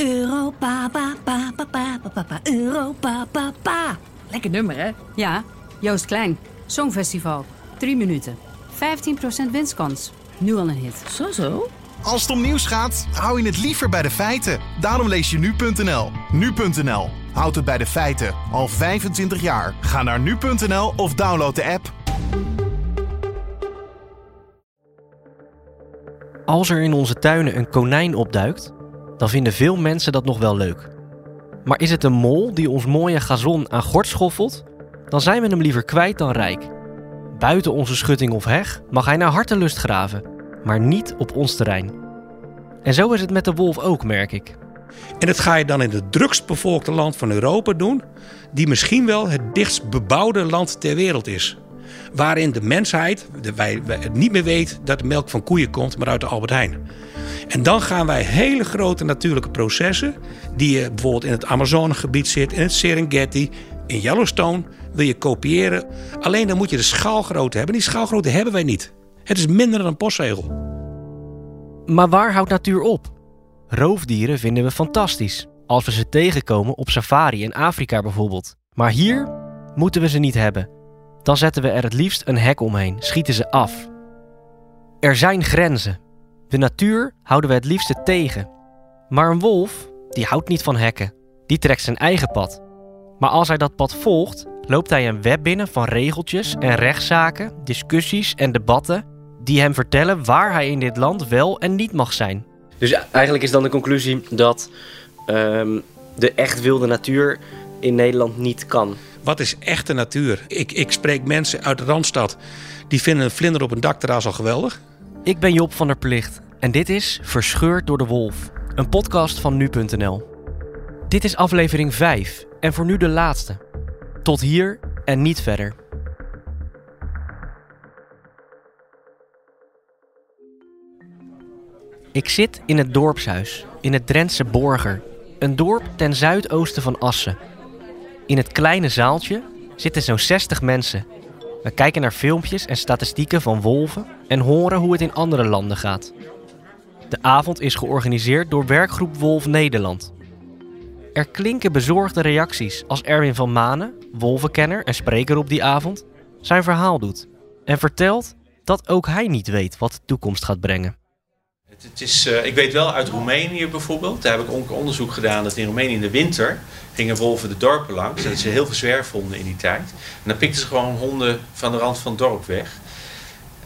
Europa, pa, pa, pa, pa, pa, pa, Europa, pa, pa. Lekker nummer, hè? Ja, Joost Klein. Songfestival. 3 minuten. 15% winstkans. Nu al een hit. Zo, zo. Als het om nieuws gaat, hou je het liever bij de feiten. Daarom lees je nu.nl. Nu.nl. Houd het bij de feiten. Al 25 jaar. Ga naar nu.nl of download de app. Als er in onze tuinen een konijn opduikt dan vinden veel mensen dat nog wel leuk. Maar is het een mol die ons mooie gazon aan gort schoffelt? Dan zijn we hem liever kwijt dan rijk. Buiten onze schutting of heg mag hij naar hartelust graven, maar niet op ons terrein. En zo is het met de wolf ook, merk ik. En dat ga je dan in het drukst bevolkte land van Europa doen, die misschien wel het dichtst bebouwde land ter wereld is. Waarin de mensheid de, wij, wij niet meer weet dat de melk van koeien komt, maar uit de Albert Heijn. En dan gaan wij hele grote natuurlijke processen, die je bijvoorbeeld in het Amazonegebied zit, in het Serengeti, in Yellowstone, wil je kopiëren. Alleen dan moet je de schaalgrootte hebben. Die schaalgrootte hebben wij niet. Het is minder dan een postzegel. Maar waar houdt natuur op? Roofdieren vinden we fantastisch, als we ze tegenkomen op safari in Afrika bijvoorbeeld. Maar hier moeten we ze niet hebben. Dan zetten we er het liefst een hek omheen, schieten ze af. Er zijn grenzen. De natuur houden we het liefste tegen. Maar een wolf, die houdt niet van hekken. Die trekt zijn eigen pad. Maar als hij dat pad volgt, loopt hij een web binnen van regeltjes en rechtszaken, discussies en debatten die hem vertellen waar hij in dit land wel en niet mag zijn. Dus eigenlijk is dan de conclusie dat ehm, de echt wilde natuur in Nederland niet kan. Wat is echte natuur? Ik, ik spreek mensen uit Randstad die vinden een vlinder op een dakterras al geweldig. Ik ben Job van der Plicht en dit is Verscheurd door de Wolf, een podcast van nu.nl. Dit is aflevering 5 en voor nu de laatste. Tot hier en niet verder. Ik zit in het dorpshuis, in het Drentse Borger, een dorp ten zuidoosten van Assen. In het kleine zaaltje zitten zo'n 60 mensen. We kijken naar filmpjes en statistieken van wolven en horen hoe het in andere landen gaat. De avond is georganiseerd door werkgroep Wolf Nederland. Er klinken bezorgde reacties als Erwin van Manen, wolvenkenner en spreker op die avond, zijn verhaal doet en vertelt dat ook hij niet weet wat de toekomst gaat brengen. Het, is, uh, ik weet wel uit Roemenië bijvoorbeeld, daar heb ik onderzoek gedaan dat in Roemenië in de winter gingen wolven de dorpen langs. Dat ze heel veel zwerf vonden in die tijd. En dan pikten ze gewoon honden van de rand van het dorp weg.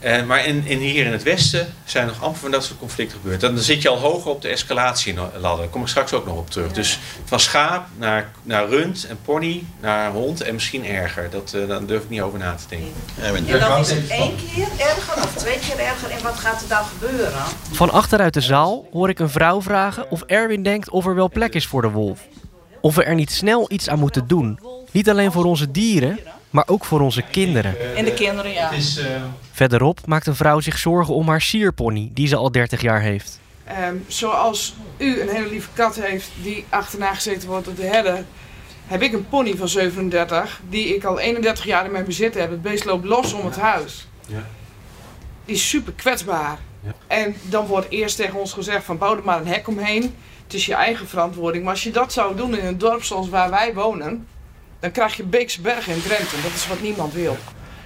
En, maar in, in, hier in het westen zijn nog amper van dat soort conflicten gebeurd. Dan, dan zit je al hoger op de escalatieladder. Daar kom ik straks ook nog op terug. Dus van schaap naar, naar rund en pony naar hond en misschien erger. Dat, uh, daar durf ik niet over na te denken. En dan is het één keer erger of twee keer erger. En wat gaat er dan gebeuren? Van achteruit de zaal hoor ik een vrouw vragen of Erwin denkt of er wel plek is voor de wolf. Of we er niet snel iets aan moeten doen. Niet alleen voor onze dieren, maar ook voor onze kinderen. En de kinderen, ja. Verderop maakt een vrouw zich zorgen om haar sierpony, die ze al 30 jaar heeft. Um, zoals u een hele lieve kat heeft die achterna gezeten wordt door de herder, heb ik een pony van 37 die ik al 31 jaar in mijn bezit heb. Het beest loopt los om het huis. Ja. Die is super kwetsbaar. Ja. En dan wordt eerst tegen ons gezegd van bouw er maar een hek omheen. Het is je eigen verantwoording. Maar als je dat zou doen in een dorp zoals waar wij wonen, dan krijg je Beekse Bergen in Drenthe. Dat is wat niemand wil.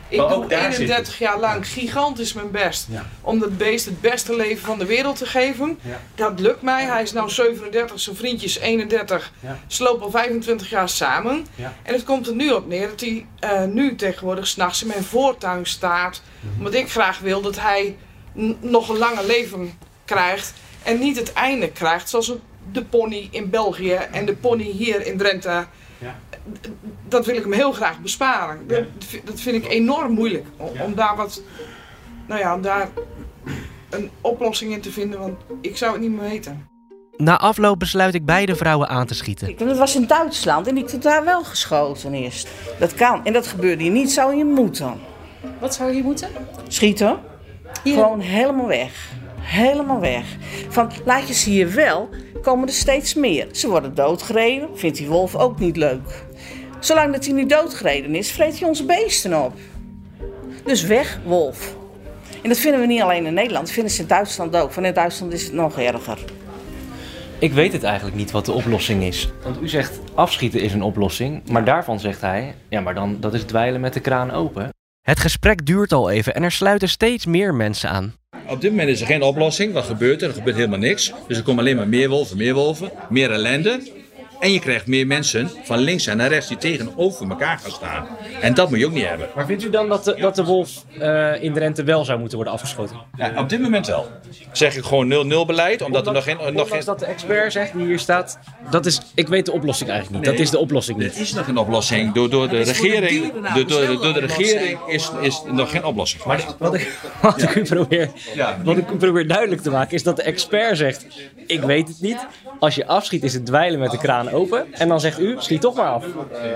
Ik Maar doe ook daar 31 zit jaar lang gigantisch mijn best Ja. om dat beest het beste leven van de wereld te geven. Ja. Dat lukt mij. Hij is nu 37, zijn vriendje is 31. Ja. Ze lopen al 25 jaar samen. En het komt er nu op neer dat hij eh, nu tegenwoordig s'nachts in mijn voortuin staat. Mhm. Omdat ik graag wil dat hij nog een lange leven krijgt. En niet het einde krijgt zoals de pony in België en de pony hier in Drenthe. Ja. Dat wil ik hem heel graag besparen. Ja. Dat, vi- dat vind ik enorm moeilijk. Om, Ja. om daar wat, nou ja, om daar een oplossing in te vinden. Want ik zou het niet meer weten. Na afloop besluit ik beide vrouwen aan te schieten. Dat was in Duitsland en ik heb daar wel geschoten eerst. Dat kan. En dat gebeurde hier niet. Zou je moeten. Wat zou je moeten? Schieten. Gewoon helemaal weg. Helemaal weg. Van, laat je ze hier wel, komen er steeds meer. Ze worden doodgereden. Vindt die wolf ook niet leuk. Zolang dat hij niet doodgereden is, vreet hij onze beesten op. Dus weg, wolf. En dat vinden we niet alleen in Nederland. Dat vinden ze in Duitsland ook. Van in Duitsland is het nog erger. Ik weet het eigenlijk niet wat de oplossing is. Want u zegt afschieten is een oplossing, maar daarvan zegt hij, ja, maar dan dat is dweilen met de kraan open. Het gesprek duurt al even en er sluiten steeds meer mensen aan. Op dit moment is er geen oplossing. Wat gebeurt er? Er gebeurt helemaal niks. Dus er komen alleen maar meer wolven, meer wolven, meer ellende. En je krijgt meer mensen van links en naar rechts die tegenover elkaar gaan staan. En dat moet je ook niet hebben. Maar vindt u dan dat de, dat de wolf uh, in Drenthe wel zou moeten worden afgeschoten? Ja, op dit moment wel. Zeg ik gewoon 0-0 beleid, omdat er nog geen... Nog geen... dat de expert zegt, die hier staat, dat is, ik weet de oplossing eigenlijk niet. dat is de oplossing niet. Er is nog geen oplossing. Door, door de regering, door, door, door de regering is, is nog geen oplossing. Maar wat ik, wat, ik u probeer, wat ik probeer duidelijk te maken is dat de expert zegt, ik weet het niet. Als je afschiet is het dweilen met de kraan En dan zegt u, schiet toch maar af.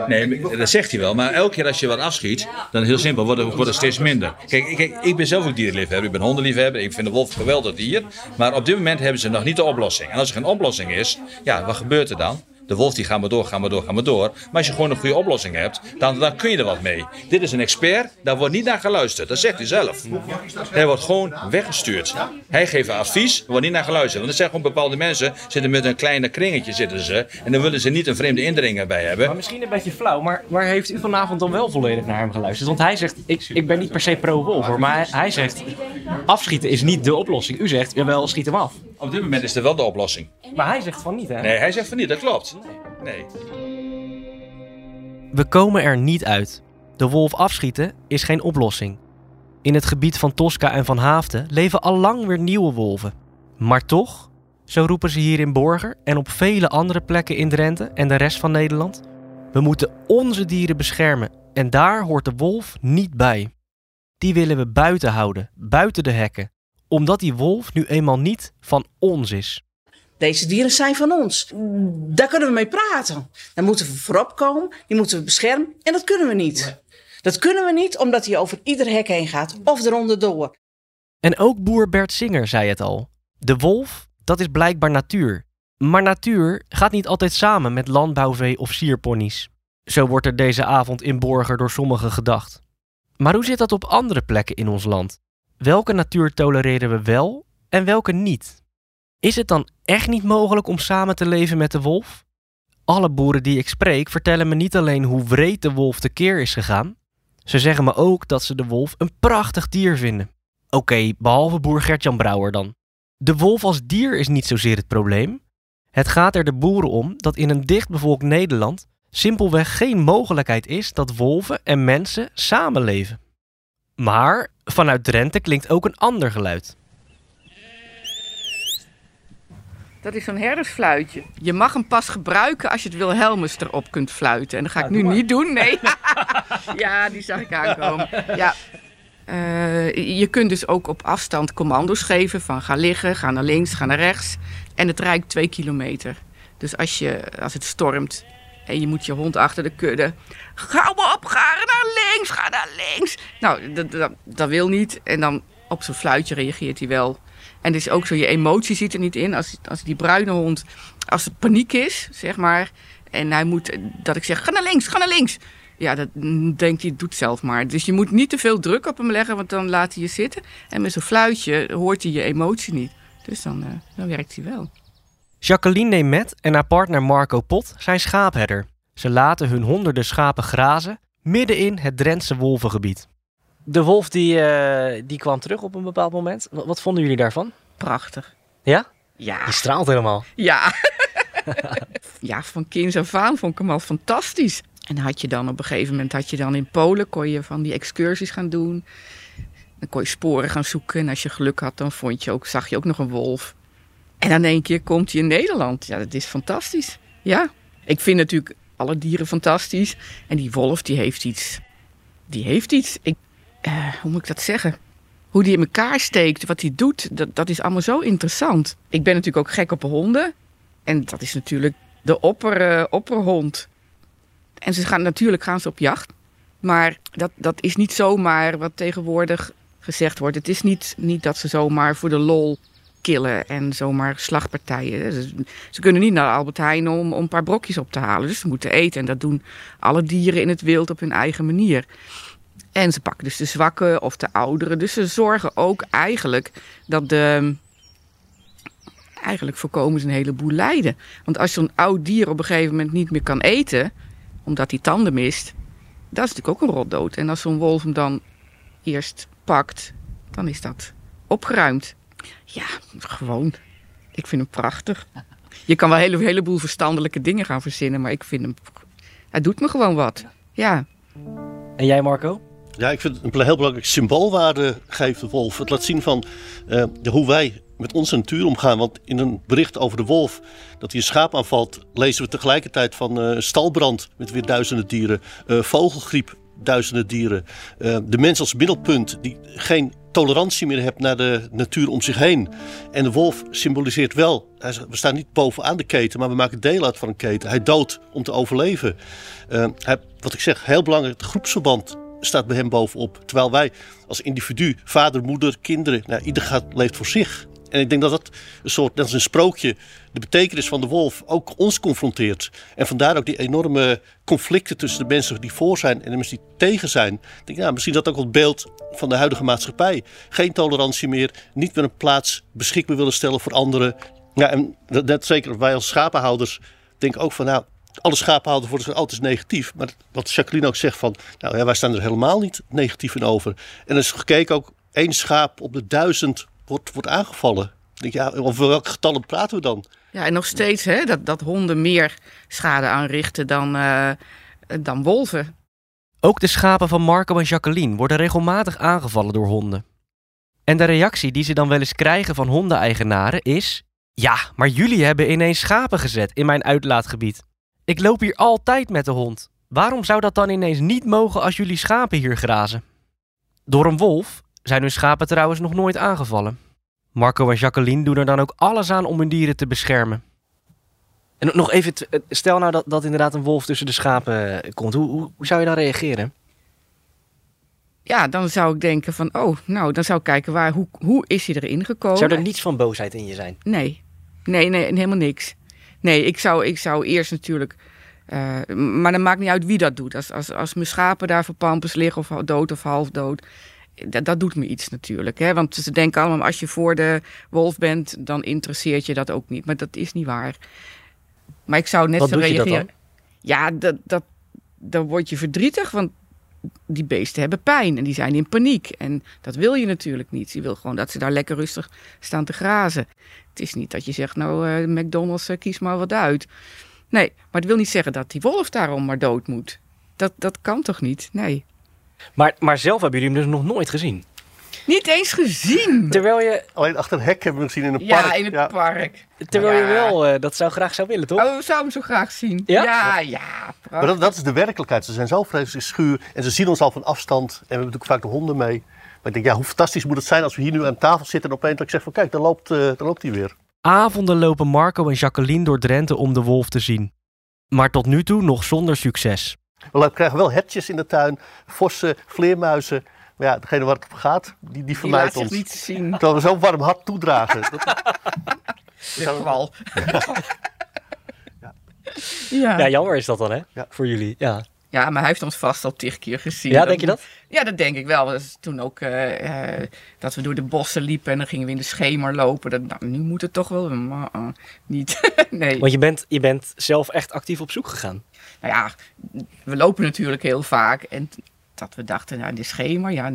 Nee, maar dat zegt hij wel. Maar elke keer als je wat afschiet, dan heel simpel, wordt het, steeds minder. Kijk, ik- kijk, ik ben zelf ook dierenliefhebber. Ik ben hondenliefhebber. Ik vind de wolf een geweldig dier. Maar op dit moment hebben ze nog niet de oplossing. En als er geen oplossing is, ja, wat gebeurt er dan? De wolf die gaat maar door, gaat maar door, gaat maar door. Maar als je gewoon een goede oplossing hebt, dan, dan kun je er wat mee. Dit is een expert, daar wordt niet naar geluisterd. Dat zegt hij zelf. Hij wordt gewoon weggestuurd. Hij geeft advies, er wordt niet naar geluisterd. Want er zijn gewoon bepaalde mensen, zitten met een kleine kringetje zitten ze. En dan willen ze niet een vreemde indringer bij hebben. Maar misschien een beetje flauw, maar, heeft u vanavond dan wel volledig naar hem geluisterd? Want hij zegt, ik, ik ben niet per se pro-wolf hoor, maar hij, hij zegt, afschieten is niet de oplossing. U zegt, jawel, schiet hem af. Op dit moment is er wel de oplossing. Maar hij zegt van niet hè? Nee, hij zegt van niet, dat klopt. Nee. We komen er niet uit. De wolf afschieten is geen oplossing. In het gebied van Tosca en van Haafden leven al lang weer nieuwe wolven. Maar toch, zo roepen ze hier in Borger en op vele andere plekken in Drenthe en de rest van Nederland, we moeten onze dieren beschermen en daar hoort de wolf niet bij. Die willen we buiten houden, buiten de hekken, omdat die wolf nu eenmaal niet van ons is. Deze dieren zijn van ons. Daar kunnen we mee praten. Daar moeten we voorop komen. Die moeten we beschermen. En dat kunnen we niet. Dat kunnen we niet omdat hij over ieder hek heen gaat of eronder door. En ook boer Bert Singer zei het al. De wolf, dat is blijkbaar natuur. Maar natuur gaat niet altijd samen met landbouwvee of sierponies. Zo wordt er deze avond in Borger door sommigen gedacht. Maar hoe zit dat op andere plekken in ons land? Welke natuur tolereren we wel en welke niet? Is het dan echt niet mogelijk om samen te leven met de wolf? Alle boeren die ik spreek vertellen me niet alleen hoe wreed de wolf tekeer is gegaan, ze zeggen me ook dat ze de wolf een prachtig dier vinden. Oké, behalve boer Gertjan Brouwer dan. De wolf als dier is niet zozeer het probleem. Het gaat er de boeren om dat in een dichtbevolkt Nederland simpelweg geen mogelijkheid is dat wolven en mensen samenleven. Maar vanuit Drenthe klinkt ook een ander geluid. Dat is zo'n herdersfluitje. Je mag hem pas gebruiken als je het Wilhelmus erop kunt fluiten. En dat ga ik nu niet doen, nee. ja, die zag ik aankomen. Ja. Eh, je kunt dus ook op afstand commando's geven van ga liggen, ga naar links, ga naar rechts. En het reikt twee kilometer. Dus als, je, als het stormt en je moet je hond achter de kudde. Ga op, ga naar links, ga naar links. Nou, dat, dat, wil niet. En dan op zo'n fluitje reageert hij wel. En het is ook zo, je emotie zit er niet in. Als, als die bruine hond, als het paniek is, zeg maar. En hij moet, dat ik zeg, ga naar links, ga naar links. Ja, dat mm, denkt hij, doet zelf maar. Dus je moet niet te veel druk op hem leggen, want dan laat hij je zitten. En met zo'n fluitje hoort hij je emotie niet. Dus dan, eh, dan werkt hij wel. Jacqueline Nemet en haar partner Marco Pot zijn schaapherder. Ze laten hun honderden schapen grazen midden in het Drentse wolvengebied. De wolf die, eh, die kwam terug op een bepaald moment. Wat, wat vonden jullie daarvan? Prachtig. Ja? Ja. Die straalt helemaal. Ja. ja, van kinds af aan vond ik hem al fantastisch. En had je dan op een gegeven moment, had je dan in Polen, kon je van die excursies gaan doen. Dan kon je sporen gaan zoeken. En als je geluk had, dan vond je ook, zag je ook nog een wolf. En dan één keer komt hij in Nederland. Ja, dat is fantastisch. Ja. Ik vind natuurlijk alle dieren fantastisch. En die wolf, die heeft iets. Die heeft iets. Ik, eh, hoe moet ik dat zeggen? Hoe die in elkaar steekt, wat hij doet, dat, dat is allemaal zo interessant. Ik ben natuurlijk ook gek op honden. En dat is natuurlijk de opper, eh, opperhond. En ze gaan, natuurlijk gaan ze op jacht. Maar dat, dat is niet zomaar wat tegenwoordig gezegd wordt. Het is niet, niet dat ze zomaar voor de lol killen en zomaar slagpartijen. Ze, ze kunnen niet naar Albert Heijn om, om een paar brokjes op te halen. Dus ze moeten eten. En dat doen alle dieren in het wild op hun eigen manier. En ze pakken dus de zwakken of de ouderen. Dus ze zorgen ook eigenlijk dat de, eigenlijk voorkomen ze een heleboel lijden. Want als zo'n oud dier op een gegeven moment niet meer kan eten, omdat hij tanden mist, dat is natuurlijk ook een rotdood. En als zo'n wolf hem dan eerst pakt, dan is dat opgeruimd. Ja, gewoon. Ik vind hem prachtig. Je kan wel een hele, heleboel verstandelijke dingen gaan verzinnen, maar ik vind hem. Hij doet me gewoon wat. Ja. En jij, Marco? Ja, ik vind het een heel belangrijk symboolwaarde geeft de wolf. Het laat zien van uh, hoe wij met onze natuur omgaan. Want in een bericht over de wolf dat hij een schaap aanvalt, lezen we tegelijkertijd van uh, stalbrand met weer duizenden dieren, uh, vogelgriep, duizenden dieren. de mens als middelpunt die geen tolerantie meer hebt naar de natuur om zich heen. En de wolf symboliseert wel, we staan niet bovenaan de keten, maar we maken deel uit van een keten. Hij doodt om te overleven. hij, wat ik zeg, heel belangrijk, het groepsverband staat bij hem bovenop. Terwijl wij als individu, vader, moeder, kinderen, nou, ieder gaat, leeft voor zich. En ik denk dat dat een soort, net als een sprookje, de betekenis van de wolf ook ons confronteert. En vandaar ook die enorme conflicten tussen de mensen die voor zijn en de mensen die tegen zijn. Denk, ja, misschien dat ook het beeld van de huidige maatschappij. Geen tolerantie meer, niet meer een plaats beschikbaar willen stellen voor anderen. Ja, en net zeker wij als schapenhouders denken ook van, nou, alle schapenhouders worden altijd negatief. Maar wat Jacqueline ook zegt van, nou ja, wij staan er helemaal niet negatief in over. En er is gekeken ook, één schaap op de duizend wordt, wordt aangevallen. Denk, ja, over welke getallen praten we dan? Ja, en nog steeds hè, dat, dat honden meer schade aanrichten dan, uh, dan wolven. Ook de schapen van Marco en Jacqueline worden regelmatig aangevallen door honden. En de reactie die ze dan wel eens krijgen van hondeneigenaren is: Ja, maar jullie hebben ineens schapen gezet in mijn uitlaatgebied. Ik loop hier altijd met de hond. Waarom zou dat dan ineens niet mogen als jullie schapen hier grazen? Door een wolf zijn hun schapen trouwens nog nooit aangevallen. Marco en Jacqueline doen er dan ook alles aan om hun dieren te beschermen. En nog even, eh, stel nou dat, dat inderdaad een wolf tussen de schapen eh, komt. Hoe, hoe, hoe zou je dan reageren? Ja, dan zou ik denken van, oh, nou, dan zou ik kijken waar, hoe, hoe is hij erin gekomen? Zou er niets van boosheid in je zijn? Nee, nee, nee, helemaal niks. Nee, ik zou, ik zou eerst natuurlijk. Uh, maar dan maakt niet uit wie dat doet. Als, als, als mijn schapen daar voor pampers liggen of dood of half dood. Dat, dat doet me iets natuurlijk. Hè? Want ze denken allemaal, als je voor de wolf bent, dan interesseert je dat ook niet. Maar dat is niet waar. Maar ik zou net Wat zo reageren. Ja, dat, dat, dan word je verdrietig. Want die beesten hebben pijn en die zijn in paniek. En dat wil je natuurlijk niet. Je wil gewoon dat ze daar lekker rustig staan te grazen. Het is niet dat je zegt, nou, uh, McDonald's, uh, kies maar wat uit. Nee, maar het wil niet zeggen dat die wolf daarom maar dood moet. Dat, dat kan toch niet? Nee. Maar, maar zelf hebben jullie hem dus nog nooit gezien? Niet eens gezien. Terwijl je... Alleen achter een hek hebben we hem gezien in een ja, park. In het park. Terwijl ja. je wel uh, dat zou graag zou willen, toch? Oh, we zouden hem zo graag zien. Ja? Ja, ja. maar dat, dat, is de werkelijkheid. Ze zijn zo vreselijk schuur en ze zien ons al van afstand. En we hebben natuurlijk vaak de honden mee. Maar ik denk, ja, hoe fantastisch moet het zijn als we hier nu aan tafel zitten en opeens dat ik zeg van kijk, daar loopt, uh, daar loopt hij weer. Avonden lopen Marco en Jacqueline door Drenthe om de wolf te zien. Maar tot nu toe nog zonder succes. We krijgen wel hertjes in de tuin, vossen, vleermuizen. Maar ja, degene waar het op gaat, die, die vermijdt ons. niet zien. Terwijl we zo'n warm hart toedragen. Dat wel. Ja. Ja. ja, jammer is dat dan, hè? Ja. Voor jullie, ja. Ja, maar hij heeft ons vast al tig keer gezien. Ja, denk je dat? Ja, dat denk ik wel. Dat is toen ook uh, uh, dat we door de bossen liepen en dan gingen we in de schemer lopen. Dat, nou, nu moet het toch wel, maar uh, niet. nee. Want je bent, je bent zelf echt actief op zoek gegaan. Nou ja, we lopen natuurlijk heel vaak. En dat we dachten, nou, in de schemer, ja,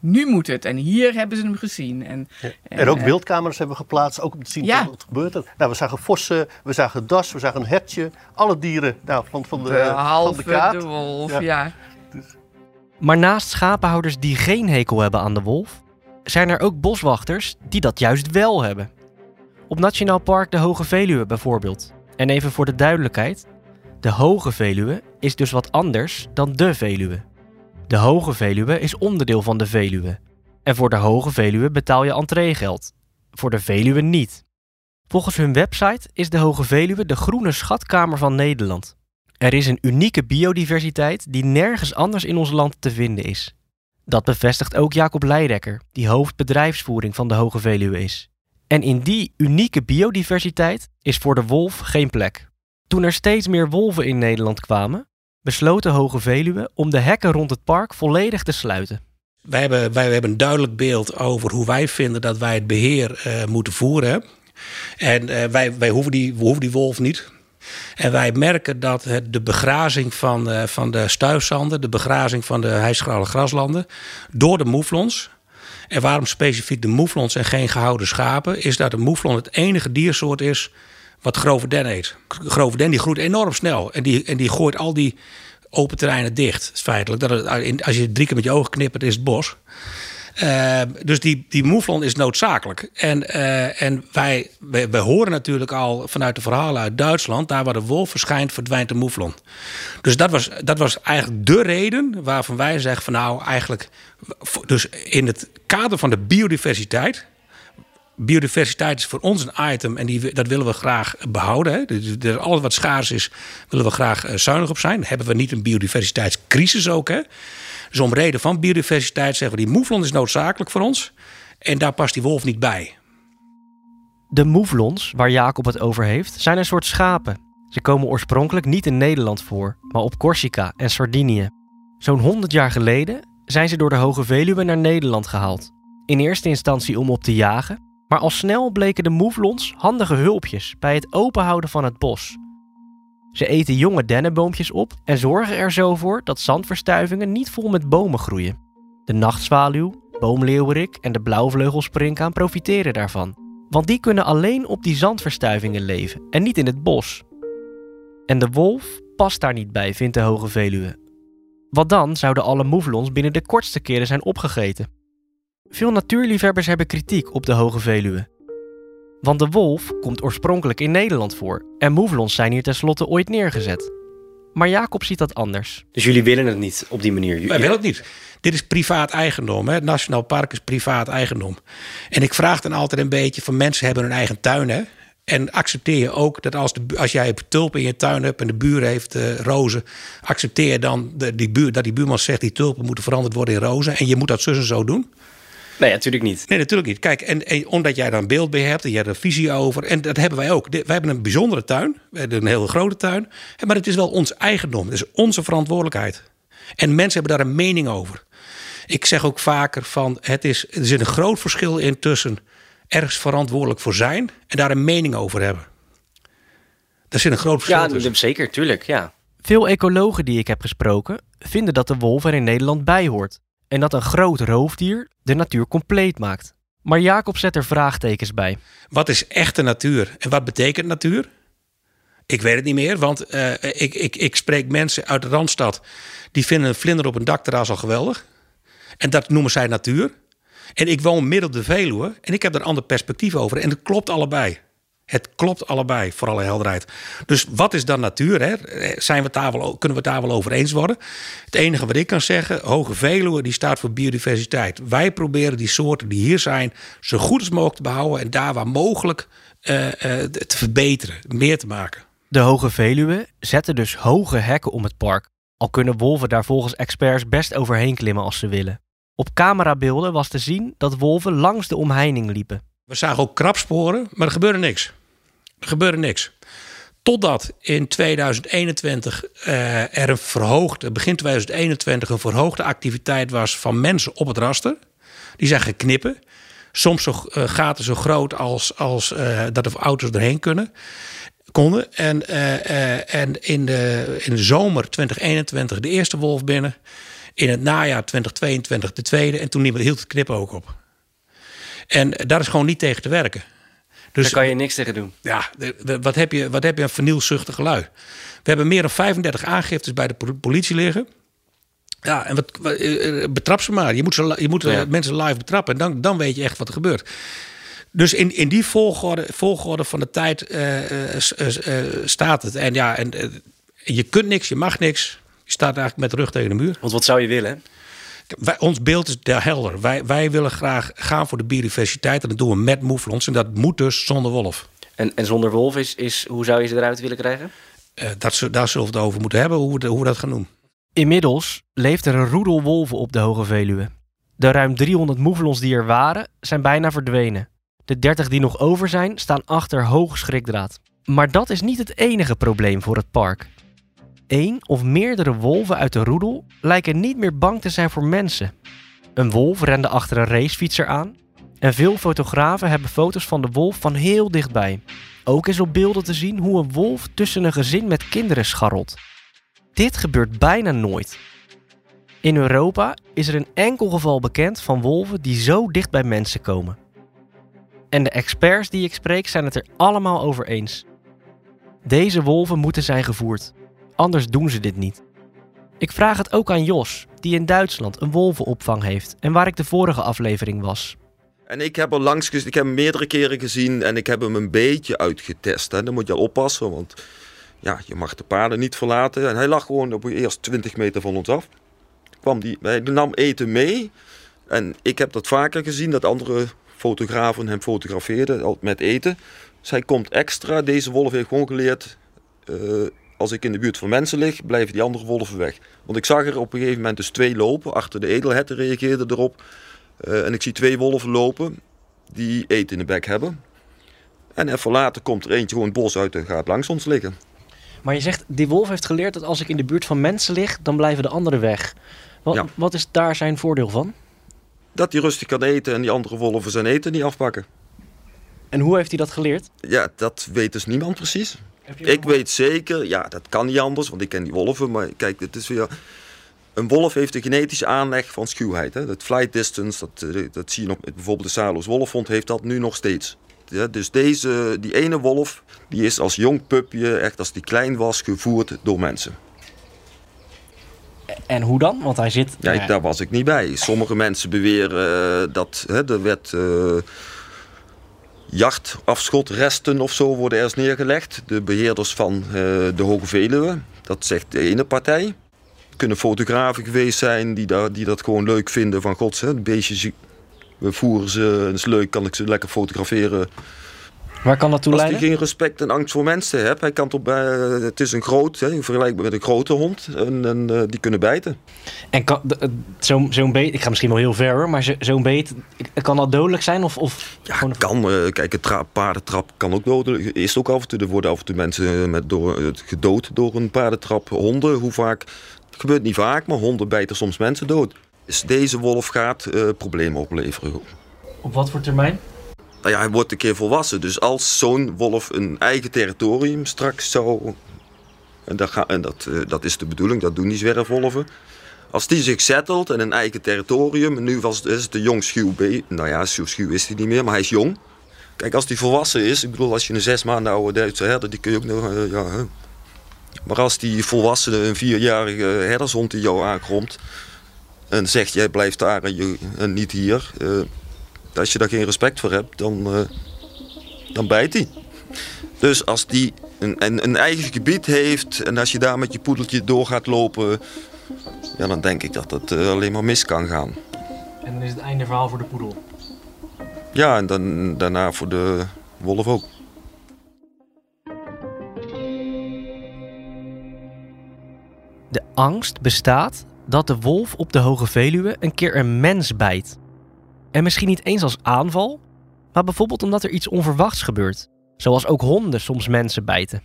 nu moet het. En hier hebben ze hem gezien. En, ja. en, en ook wildkamers hebben geplaatst, ook om te zien ja. wat gebeurt er. Nou, we zagen vossen, we zagen das, we zagen een hertje. Alle dieren nou, van, van de, Behalve van de kaart. de wolf, ja. ja. Dus. Maar naast schapenhouders die geen hekel hebben aan de wolf, zijn er ook boswachters die dat juist wel hebben. Op Nationaal Park de Hoge Veluwe bijvoorbeeld. En even voor de duidelijkheid, de Hoge Veluwe is dus wat anders dan de Veluwe. De Hoge Veluwe is onderdeel van de Veluwe. En voor de Hoge Veluwe betaal je entreegeld. Voor de Veluwe niet. Volgens hun website is de Hoge Veluwe de groene schatkamer van Nederland. Er is een unieke biodiversiteit die nergens anders in ons land te vinden is. Dat bevestigt ook Jacob Leidekker, die hoofdbedrijfsvoering van de Hoge Veluwe is. En in die unieke biodiversiteit is voor de wolf geen plek. Toen er steeds meer wolven in Nederland kwamen, besloot de Hoge Veluwe om de hekken rond het park volledig te sluiten. Wij hebben, wij hebben een duidelijk beeld over hoe wij vinden dat wij het beheer uh, moeten voeren. En eh, wij, wij hoeven die, hoeven die wolf niet. En wij merken dat de begrazing van, eh, van de stuifzanden, de begrazing van de hijsgrauwe graslanden door de moeflons. En waarom specifiek de moeflons en geen gehouden schapen, is dat de moeflon het enige diersoort is wat grove den eet. Grove den die groeit enorm snel en die, en die gooit al die open terreinen dicht. Feitelijk. Dat het, als je drie keer met je ogen knippert, is het bos. Uh, dus die, die moeflon is noodzakelijk. En, uh, en wij, wij, horen natuurlijk al vanuit de verhalen uit Duitsland... daar waar de wolf verschijnt, verdwijnt de moeflon. Dus dat was, dat was eigenlijk de reden waarvan wij zeggen van nou eigenlijk... dus in het kader van de biodiversiteit biodiversiteit is voor ons een item en die, dat willen we graag behouden. Hè. Dus alles wat schaars is, willen we graag uh, zuinig op zijn. Hebben we niet een biodiversiteitscrisis ook. Hè. Dus om reden van biodiversiteit zeggen we die moeflon is noodzakelijk voor ons. En daar past die wolf niet bij. De moeflons, waar Jacob het over heeft, zijn een soort schapen. Ze komen oorspronkelijk niet in Nederland voor, maar op Corsica en Sardinië. Zo'n 100 jaar geleden zijn ze door de Hoge Veluwe naar Nederland gehaald. In eerste instantie om op te jagen, maar al snel bleken de moeflons handige hulpjes bij het openhouden van het bos. Ze eten jonge dennenboompjes op en zorgen er zo voor dat zandverstuivingen niet vol met bomen groeien. De nachtzwaluw, boomleeuwerik en de blauwvleugelsprinkhaan profiteren daarvan. Want die kunnen alleen op die zandverstuivingen leven en niet in het bos. En de wolf past daar niet bij, vindt de Hoge Veluwe. Wat dan zouden alle moeflons binnen de kortste keren zijn opgegeten. Veel natuurliefhebbers hebben kritiek op de Hoge Veluwe. Want de wolf komt oorspronkelijk in Nederland voor en moeflons zijn hier tenslotte ooit neergezet. Maar Jacob ziet dat anders. Dus jullie willen het niet op die manier? Wij willen het niet. Dit is privaat eigendom. Hè? Het Nationaal Park is privaat eigendom. En ik vraag dan altijd een beetje van mensen hebben hun eigen tuin. Hè? En accepteer je ook dat als, de, als jij tulpen in je tuin hebt en de buur heeft uh, rozen, accepteer je dan de, die buur, dat die buurman zegt die tulpen moeten veranderd worden in rozen en je moet dat zus en zo doen? Nee, natuurlijk niet. Nee, natuurlijk niet. Kijk, en, en omdat jij daar een beeld bij hebt en je hebt er visie over. En dat hebben wij ook. wij hebben een bijzondere tuin. We hebben een hele grote tuin. Maar het is wel ons eigendom. Het is onze verantwoordelijkheid. En mensen hebben daar een mening over. Ik zeg ook vaker van, het is, er zit een groot verschil in tussen ergens verantwoordelijk voor zijn en daar een mening over hebben. Daar zit een groot verschil ja, tussen. zeker, tuurlijk, ja. Veel ecologen die ik heb gesproken vinden dat de wolf er in Nederland bij hoort en dat een groot roofdier de natuur compleet maakt. Maar Jacob zet er vraagtekens bij. Wat is echte natuur en wat betekent natuur? Ik weet het niet meer, want uh, ik, ik, ik spreek mensen uit de Randstad... die vinden een vlinder op een dakterras al geweldig. En dat noemen zij natuur. En ik woon midden op de Veluwe en ik heb er een ander perspectief over. En het klopt allebei. Het klopt allebei, voor alle helderheid. Dus wat is dan natuur? Hè? Zijn we daar wel, kunnen we het daar wel over eens worden? Het enige wat ik kan zeggen, Hoge Veluwe die staat voor biodiversiteit. Wij proberen die soorten die hier zijn zo goed als mogelijk te behouden... en daar waar mogelijk uh, uh, te verbeteren, meer te maken. De Hoge Veluwe zetten dus hoge hekken om het park. Al kunnen wolven daar volgens experts best overheen klimmen als ze willen. Op camerabeelden was te zien dat wolven langs de omheining liepen. We zagen ook krabsporen, maar er gebeurde niks. Er gebeurde niks. Totdat in 2021 uh, er een verhoogde, begin 2021, een verhoogde activiteit was van mensen op het raster. Die zijn geknippen. Soms zo, uh, gaten zo groot als, als uh, dat de auto's erheen kunnen. Konden. En, en in, de, in de zomer 2021 de eerste wolf binnen. In het najaar 2022 de tweede. En toen hield het knippen ook op. En daar is gewoon niet tegen te werken. Dus, Daar kan je niks tegen doen. Ja, wat heb je, wat heb je een vernielzuchtige lui? We hebben meer dan 35 aangiftes bij de politie liggen. Ja, en wat, wat betrap ze maar. Je moet, ze, je moet ja. mensen live betrappen. En dan, dan weet je echt wat er gebeurt. Dus in, in die volgorde, volgorde van de tijd uh, uh, uh, staat het. En ja, en, je kunt niks, je mag niks. Je staat eigenlijk met de rug tegen de muur. Want wat zou je willen? Wij, ons beeld is daar helder. Wij, wij willen graag gaan voor de biodiversiteit. En dat doen we met moeflons. En dat moet dus zonder wolf. En, en zonder wolf is, is, hoe zou je ze eruit willen krijgen? Uh, dat, daar zullen we het over moeten hebben, hoe we, hoe we dat gaan doen. Inmiddels leeft er een roedel wolven op de Hoge Veluwe. De ruim 300 moeflons die er waren, zijn bijna verdwenen. De 30 die nog over zijn, staan achter hoog schrikdraad. Maar dat is niet het enige probleem voor het park één of meerdere wolven uit de roedel lijken niet meer bang te zijn voor mensen. Een wolf rende achter een racefietser aan. En veel fotografen hebben foto's van de wolf van heel dichtbij. Ook is op beelden te zien hoe een wolf tussen een gezin met kinderen scharrelt. Dit gebeurt bijna nooit. In Europa is er een enkel geval bekend van wolven die zo dicht bij mensen komen. En de experts die ik spreek zijn het er allemaal over eens. Deze wolven moeten zijn gevoerd, anders doen ze dit niet. Ik vraag het ook aan Jos, die in Duitsland een wolvenopvang heeft en waar ik de vorige aflevering was. En ik heb er langs ik heb hem meerdere keren gezien en ik heb hem een beetje uitgetest. Hè. Dan moet je oppassen, want ja, je mag de paarden niet verlaten. En hij lag gewoon op eerst 20 meter van ons af. Kwam die, hij nam eten mee. En ik heb dat vaker gezien, dat andere fotografen hem fotografeerden met eten. Dus hij komt extra. Deze wolf heeft gewoon geleerd, eh, als ik in de buurt van mensen lig, blijven die andere wolven weg. Want ik zag er op een gegeven moment dus twee lopen. Achter de edelherten reageerde erop. Uh, en ik zie twee wolven lopen die eten in de bek hebben. En even later komt er eentje gewoon het bos uit en gaat langs ons liggen. Maar je zegt, die wolf heeft geleerd dat als ik in de buurt van mensen lig, dan blijven de anderen weg. Wat, wat is daar zijn voordeel van? Dat hij rustig kan eten en die andere wolven zijn eten niet afpakken. En hoe heeft hij dat geleerd? Ja, dat weet dus niemand precies. Ik weet zeker, ja, dat kan niet anders, want ik ken die wolven. Maar kijk, het is weer... Een wolf heeft een genetische aanleg van schuwheid. Hè? Dat flight distance, dat, eh, dat zie je nog. Bijvoorbeeld de Salos wolfhond heeft dat nu nog steeds. Ja, dus deze, die ene wolf, die is als jong pupje, echt als die klein was, gevoerd door mensen. En hoe dan? Want hij zit... Ja, daar was ik niet bij. Sommige mensen beweren uh, dat hè, er werd... Uh, jachtafschotresten of zo worden ergens neergelegd. De beheerders van uh, de Hoge Veluwe, dat zegt de ene partij. Kunnen fotografen geweest zijn die, daar, die dat gewoon leuk vinden. Van gods, hè, beestjes, we voeren ze, is leuk, kan ik ze lekker fotograferen. Waar kan dat toe Als leiden? hij geen respect en angst voor mensen hebt, hij kan toch bij, het is een groot, hè, vergelijkbaar met een grote hond, en, en uh, die kunnen bijten. En kan, zo'n zo beet, ik ga misschien wel heel ver hoor, maar zo'n beet, kan dat dodelijk zijn? Of, of ja, gewoon... kan. Uh, kijk, een tra paardentrap kan ook dodelijk. Is ook af en toe, er worden af en toe mensen met, door, gedood door een paardentrap. Honden, hoe vaak? Het gebeurt niet vaak, maar honden bijten soms mensen dood. Dus deze wolf gaat problemen opleveren. Op wat voor termijn? Nou ja, hij wordt een keer volwassen. Dus als zo'n wolf een eigen territorium straks zou. En, dat, en dat, uh, dat is de bedoeling, dat doen die zwerfwolven. Als die zich settelt in een eigen territorium. En nu was, is het een jong schuw. Nou ja, zo schuw is hij niet meer, maar hij is jong. Kijk, als die volwassen is. Ik bedoel, als je een zes maanden oude Duitse herder. die kun je ook nog. Uh, ja. Maar als die volwassene, een vierjarige herdershond die jou aankomt. en zegt: jij blijft daar en, je, en niet hier. Uh, als je daar geen respect voor hebt, dan, uh, dan bijt hij. Dus als die een, een, een, eigen gebied heeft en als je daar met je poedeltje door gaat lopen, ja, dan denk ik dat het uh, alleen maar mis kan gaan. En dan is het einde verhaal voor de poedel. Ja, en dan, daarna voor de wolf ook. De angst bestaat dat de wolf op de Hoge Veluwe een keer een mens bijt. En misschien niet eens als aanval, maar bijvoorbeeld omdat er iets onverwachts gebeurt, zoals ook honden soms mensen bijten.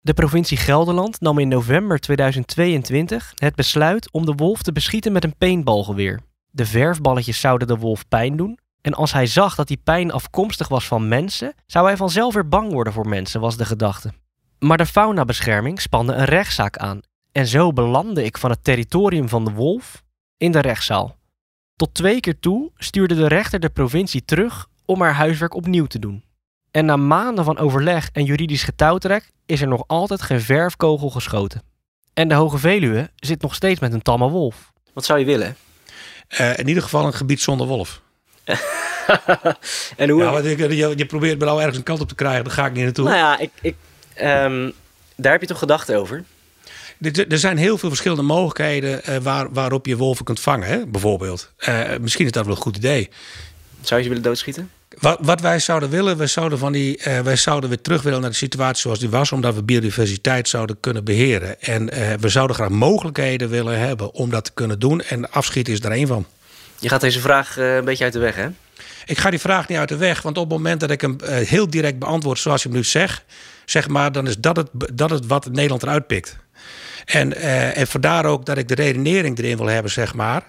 De provincie Gelderland nam in november 2022 het besluit om de wolf te beschieten met een paintballgeweer. De verfballetjes zouden de wolf pijn doen, en als hij zag dat die pijn afkomstig was van mensen, zou hij vanzelf weer bang worden voor mensen, was de gedachte. Maar de faunabescherming spande een rechtszaak aan, en zo belandde ik van het territorium van de wolf in de rechtszaal. Tot twee keer toe stuurde de rechter de provincie terug om haar huiswerk opnieuw te doen. En na maanden van overleg en juridisch getouwtrek is er nog altijd geen verfkogel geschoten. En de Hoge Veluwe zit nog steeds met een tamme wolf. Wat zou je willen? Uh, in ieder geval een gebied zonder wolf. en hoe... Ja, je, je, je probeert me nou ergens een kant op te krijgen, daar ga ik niet naartoe. Nou ja, ik, ik, um, daar heb je toch gedachten over? Er zijn heel veel verschillende mogelijkheden uh, waar, waarop je wolven kunt vangen, hè? bijvoorbeeld. Uh, misschien is dat wel een goed idee. Zou je ze willen doodschieten? Wat, wat wij zouden willen, we zouden, van die, uh, wij zouden weer terug willen naar de situatie zoals die was, omdat we biodiversiteit zouden kunnen beheren. En we zouden graag mogelijkheden willen hebben om dat te kunnen doen. En afschieten is er één van. Je gaat deze vraag een beetje uit de weg, hè? Ik ga die vraag niet uit de weg, want op het moment dat ik hem heel direct beantwoord zoals je hem nu zegt, zeg maar, dan is dat het, dat het wat Nederland eruit pikt. En, uh, en vandaar ook dat ik de redenering erin wil hebben, zeg maar.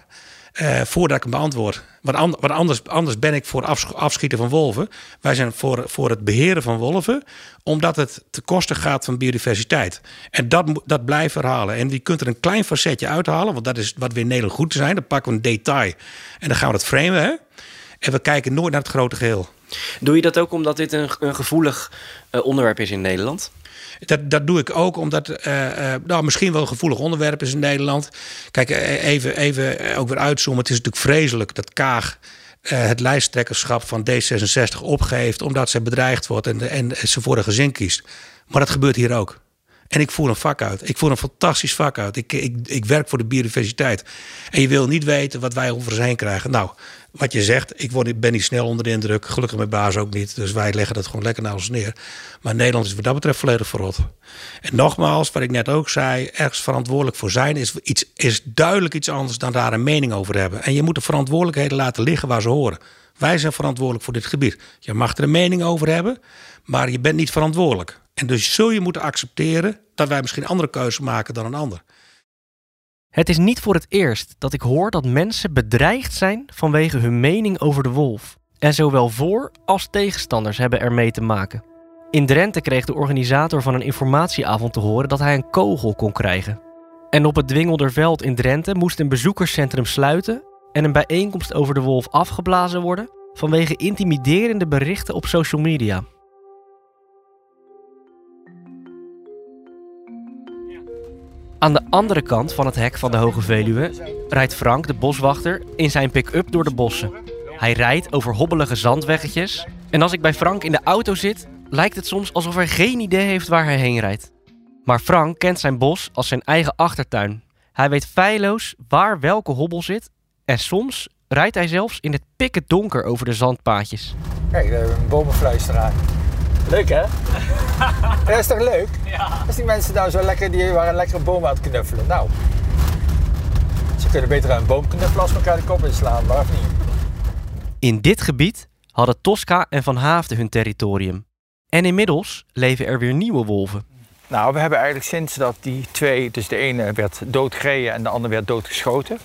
eh, voordat ik hem beantwoord. Want, an- want anders, anders ben ik voor afsch- afschieten van wolven. Wij zijn voor, voor het beheren van wolven, omdat het te kosten gaat van biodiversiteit. En dat, dat blijven herhalen. En je kunt er een klein facetje uithalen, want dat is wat we in Nederland goed zijn. Dan pakken we een detail en dan gaan we het framen. Hè? En we kijken nooit naar het grote geheel. Doe je dat ook omdat dit een, een gevoelig eh, onderwerp is in Nederland? Dat, dat doe ik ook omdat eh, nou, misschien wel een gevoelig onderwerp is in Nederland. Kijk, eh, even, even ook weer uitzoomen. Het is natuurlijk vreselijk dat Kaag het lijsttrekkerschap van D66 opgeeft... omdat ze bedreigd wordt en, en ze voor een gezin kiest. Maar dat gebeurt hier ook. En ik voer een vak uit. Ik voer een fantastisch vak uit. Ik, ik, ik werk voor de biodiversiteit. En je wil niet weten wat wij over heen krijgen. Nou, wat je zegt, ik, word, ben niet snel onder de indruk. Gelukkig mijn baas ook niet. Dus wij leggen dat gewoon lekker naar ons neer. Maar Nederland is wat dat betreft volledig verrot. En nogmaals, wat ik net ook zei, ergens verantwoordelijk voor zijn is, iets, is duidelijk iets anders dan daar een mening over hebben. En je moet de verantwoordelijkheden laten liggen waar ze horen. Wij zijn verantwoordelijk voor dit gebied. Je mag er een mening over hebben, maar je bent niet verantwoordelijk. En dus zul je moeten accepteren dat wij misschien andere keuzes maken dan een ander. Het is niet voor het eerst dat ik hoor dat mensen bedreigd zijn vanwege hun mening over de wolf. En zowel voor- als tegenstanders hebben ermee te maken. In Drenthe kreeg de organisator van een informatieavond te horen dat hij een kogel kon krijgen. En op het Dwingelderveld in Drenthe moest een bezoekerscentrum sluiten en een bijeenkomst over de wolf afgeblazen worden vanwege intimiderende berichten op social media. Aan de andere kant van het hek van de Hoge Veluwe rijdt Frank, de boswachter, in zijn pick-up door de bossen. Hij rijdt over hobbelige zandweggetjes. En als ik bij Frank in de auto zit, lijkt het soms alsof hij geen idee heeft waar hij heen rijdt. Maar Frank kent zijn bos als zijn eigen achtertuin. Hij weet feilloos waar welke hobbel zit. En soms rijdt hij zelfs in het pikken donker over de zandpaadjes. Kijk, daar hebben we een bomenfluisteraar. Leuk hè? dat is toch leuk? Ja. Als die mensen nou zo lekker, die waren lekker een boom aan het knuffelen. Nou, ze kunnen beter aan een boom knuffelen als elkaar de kop inslaan, maar of niet? In dit gebied hadden Tosca en Van Haafden hun territorium. En inmiddels leven er weer nieuwe wolven. Nou, we hebben eigenlijk sinds dat die twee, dus de ene werd doodgereden en de andere werd doodgeschoten.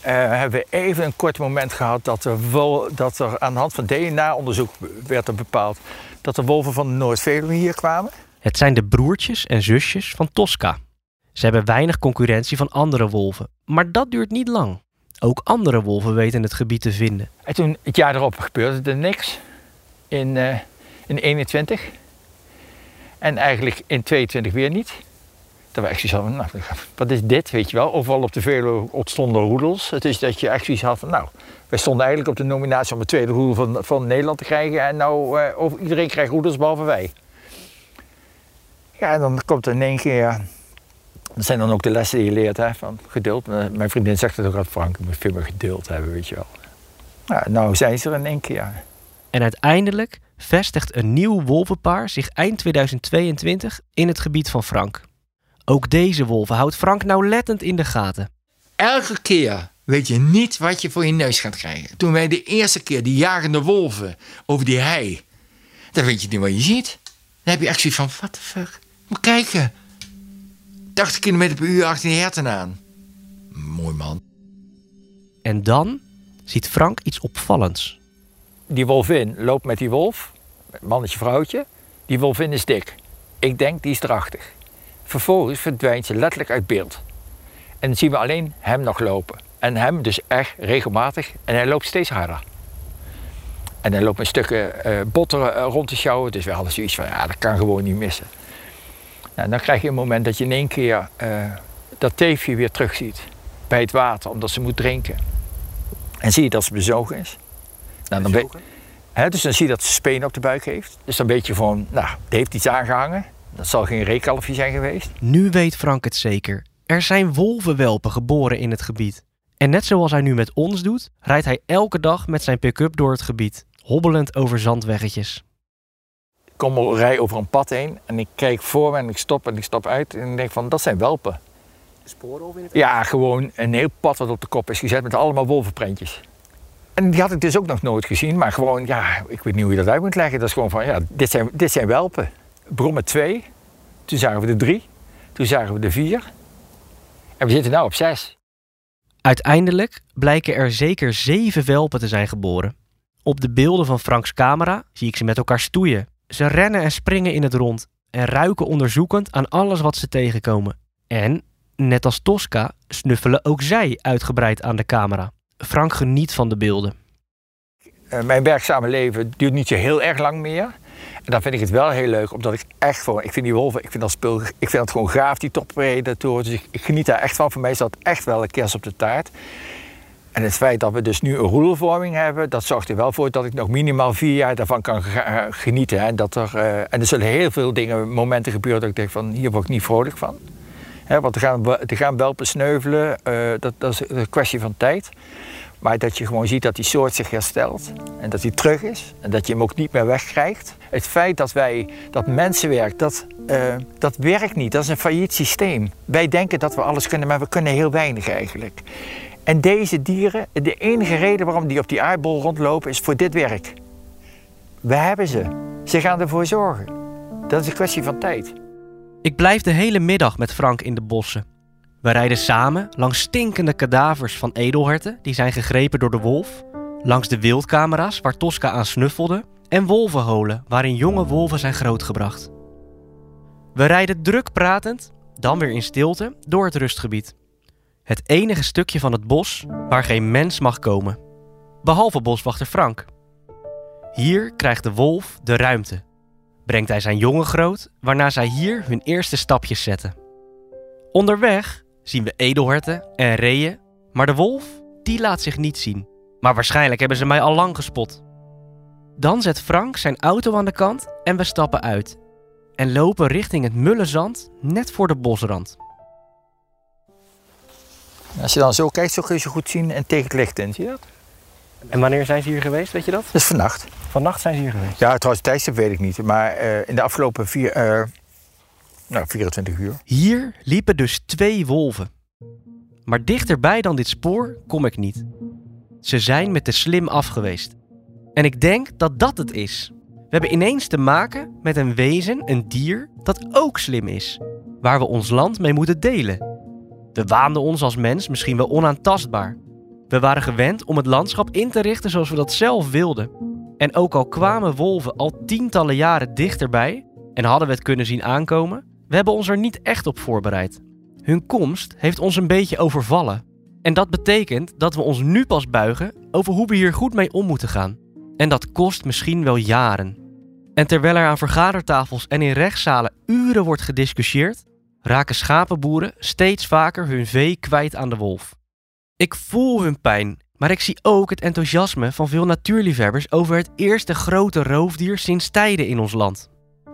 eh, hebben we even een kort moment gehad dat er, wol, dat er aan de hand van DNA-onderzoek werd er bepaald dat de wolven van de Noord-Veluwe hier kwamen. Het zijn de broertjes en zusjes van Tosca. Ze hebben weinig concurrentie van andere wolven, maar dat duurt niet lang. Ook andere wolven weten het gebied te vinden. En toen, het jaar erop, gebeurde er niks. In, eh in 21. En eigenlijk in 22 weer niet. Dat we echt zoiets hadden, nou, wat is dit, weet je wel? Overal op de Veluwe ontstonden roedels. Het is dat je echt zoiets had van, nou, wij stonden eigenlijk op de nominatie om het tweede roedel van, van Nederland te krijgen. En nou, eh, over, iedereen krijgt roedels behalve wij. Ja, en dan komt er in één keer, dat zijn dan ook de lessen die je leert, hè, van geduld. Eh, Mijn vriendin zegt het ook aan Frank, je moet veel meer geduld hebben, weet je wel. Ja, nou zijn ze er in één keer, ja. En uiteindelijk vestigt een nieuw wolvenpaar zich eind 2022 in het gebied van Frank. Ook deze wolven houdt Frank nauwlettend in de gaten. Elke keer weet je niet wat je voor je neus gaat krijgen. Toen wij de eerste keer die jagende wolven over die hei, dan weet je niet wat je ziet. Dan heb je echt zoiets van, what the fuck? Moet kijken. 80 km per uur achter die herten aan. Mooi man. En dan ziet Frank iets opvallends. Die wolvin loopt met die wolf, mannetje, vrouwtje. Die wolvin is dik. Ik denk, die is drachtig. Vervolgens verdwijnt ze letterlijk uit beeld. En dan zien we alleen hem nog lopen. En hem dus echt regelmatig. En hij loopt steeds harder. En hij loopt met stukken eh botten eh, rond te sjouwen. Dus we hadden zoiets van, ja, dat kan gewoon niet missen. Nou, dan krijg je een moment dat je in één keer eh, dat teefje weer terugziet. Bij het water, omdat ze moet drinken. En zie je dat ze bezogen is. Nou, dan weet- Hè, dus dan zie je dat ze speen op de buik heeft. Dus dan weet je van, nou, die heeft iets aangehangen. Dat zal geen reekalfje zijn geweest. Nu weet Frank het zeker. Er zijn wolvenwelpen geboren in het gebied. En net zoals hij nu met ons doet, rijdt hij elke dag met zijn pick-up door het gebied, hobbelend over zandweggetjes. Ik kom al rij over een pad heen en ik kijk voor me en ik stop en ik stap uit. En ik denk van, dat zijn welpen. Sporen of in het Ja, gewoon een heel pad wat op de kop is gezet met allemaal wolvenprentjes. En die had ik dus ook nog nooit gezien, maar gewoon, ja, ik weet niet hoe je dat uit moet leggen. Dat is gewoon van, ja, dit zijn, dit zijn welpen. Brommen twee, toen zagen we de drie, toen zagen we de vier. En we zitten nu op zes. Uiteindelijk blijken er zeker zeven welpen te zijn geboren. Op de beelden van Franks camera zie ik ze met elkaar stoeien. Ze rennen en springen in het rond en ruiken onderzoekend aan alles wat ze tegenkomen. En, net als Tosca, snuffelen ook zij uitgebreid aan de camera. Frank geniet van de beelden. Uh, mijn werkzame leven duurt niet zo heel erg lang meer. En dan vind ik het wel heel leuk, omdat ik echt gewoon... Ik vind die wolven, ik vind dat spul... Ik vind het gewoon gaaf, die toppredatoren. Dus ik, geniet daar echt van. Voor mij is dat echt wel een kerst op de taart. En het feit dat we dus nu een roedelvorming hebben... dat zorgt er wel voor dat ik nog minimaal vier jaar daarvan kan genieten. En, dat er, uh, en er zullen heel veel dingen, momenten gebeuren... dat ik denk van, hier word ik niet vrolijk van. Want er gaan, er gaan welpen sneuvelen. Uh, dat, dat is een kwestie van tijd. Maar dat je gewoon ziet dat die soort zich herstelt en dat hij terug is en dat je hem ook niet meer wegkrijgt. Het feit dat wij, dat mensenwerk, dat, uh, dat werkt niet. Dat is een failliet systeem. Wij denken dat we alles kunnen, maar we kunnen heel weinig eigenlijk. En deze dieren, de enige reden waarom die op die aardbol rondlopen is voor dit werk. We hebben ze. Ze gaan ervoor zorgen. Dat is een kwestie van tijd. Ik blijf de hele middag met Frank in de bossen. We rijden samen langs stinkende kadavers van edelherten die zijn gegrepen door de wolf, langs de wildcamera's waar Tosca aan snuffelde en wolvenholen waarin jonge wolven zijn grootgebracht. We rijden druk pratend, dan weer in stilte, door het rustgebied. Het enige stukje van het bos waar geen mens mag komen, behalve boswachter Frank. Hier krijgt de wolf de ruimte. Brengt hij zijn jongen groot, waarna zij hier hun eerste stapjes zetten. Onderweg zien we edelherten en reeën, maar de wolf, die laat zich niet zien. Maar waarschijnlijk hebben ze mij al lang gespot. Dan zet Frank zijn auto aan de kant en we stappen uit. En lopen richting het mulle zand net voor de bosrand. Als je dan zo kijkt, zo kun je ze goed zien en tegen het licht in, zie je dat? En wanneer zijn ze hier geweest, weet je dat? Dat is vannacht. Vannacht zijn ze hier geweest? Ja, trouwens, tijdstip weet ik niet. Maar uh, in de afgelopen vier, uh, nou, 24 uur. Hier liepen dus twee wolven. Maar dichterbij dan dit spoor kom ik niet. Ze zijn met de slim afgeweest. En ik denk dat dat het is. We hebben ineens te maken met een wezen, een dier, dat ook slim is. Waar we ons land mee moeten delen. We waanden ons als mens misschien wel onaantastbaar. We waren gewend om het landschap in te richten zoals we dat zelf wilden. En ook al kwamen wolven al tientallen jaren dichterbij en hadden we het kunnen zien aankomen, we hebben ons er niet echt op voorbereid. Hun komst heeft ons een beetje overvallen. En dat betekent dat we ons nu pas buigen over hoe we hier goed mee om moeten gaan. En dat kost misschien wel jaren. En terwijl er aan vergadertafels en in rechtszalen uren wordt gediscussieerd, raken schapenboeren steeds vaker hun vee kwijt aan de wolf. Ik voel hun pijn, maar ik zie ook het enthousiasme van veel natuurliefhebbers over het eerste grote roofdier sinds tijden in ons land.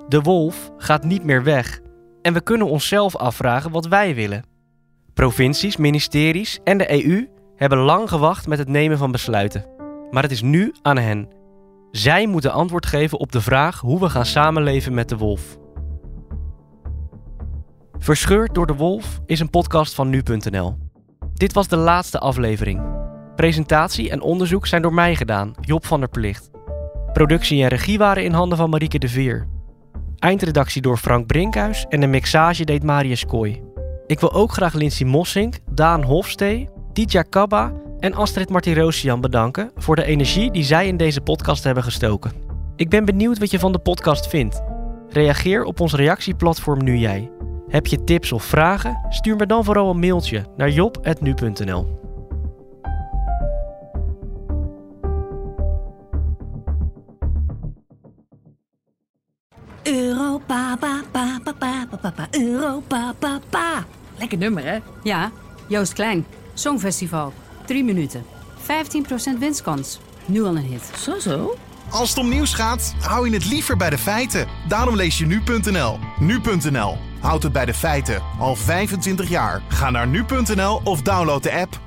De wolf gaat niet meer weg en we kunnen onszelf afvragen wat wij willen. Provincies, ministeries en de EU hebben lang gewacht met het nemen van besluiten. Maar het is nu aan hen. Zij moeten antwoord geven op de vraag hoe we gaan samenleven met de wolf. Verscheurd door de Wolf is een podcast van nu.nl. Dit was de laatste aflevering. Presentatie en onderzoek zijn door mij gedaan, Job van der Plicht. Productie en regie waren in handen van Marieke de Veer. Eindredactie door Frank Brinkhuis en de mixage deed Marius Kooi. Ik wil ook graag Lindsay Mossink, Daan Hofstee, Ditya Kabba en Astrid Martirosian bedanken voor de energie die zij in deze podcast hebben gestoken. Ik ben benieuwd wat je van de podcast vindt. Reageer op ons reactieplatform Nu Jij. Heb je tips of vragen? Stuur me dan vooral een mailtje naar job.nu.nl. Europa, pa, pa, pa, pa, pa, pa, Europa, pa, pa. Lekker nummer, hè? Ja, Joost Klein. Songfestival. Drie minuten. 15% winstkans. Nu al een hit. Zo, zo. Als het om nieuws gaat, hou je het liever bij de feiten. Daarom lees je nu.nl. Nu.nl. Houd het bij de feiten. Al 25 jaar. Ga naar nu.nl of download de app.